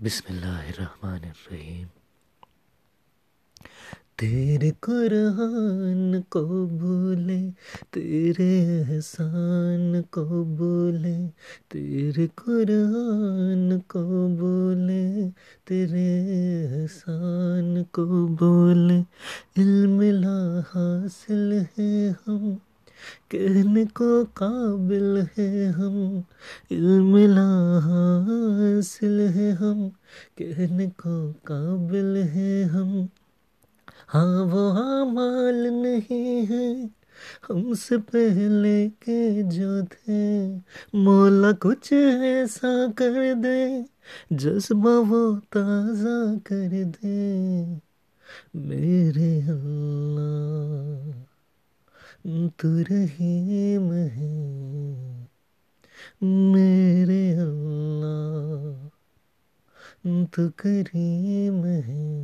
बिस्मिल्लाहिर्रहमानिर्रहीम। तेरे कुरान को बोले तेरे एहसान को बोले तेरे कुरान को बोले तेरे एहसान को बोले इल्म हासिल है हम, कहने को काबिल है हम। इल्म हासिल है हम, कहने को काबिल है हम। हाँ वो माल नहीं है, हमसे पहले के जो थे। मौला कुछ ऐसा कर दे, जज्बा वो ताज़ा कर दे। मेरे अल्लाह, तू रहीम है। मेरे तू करीम है।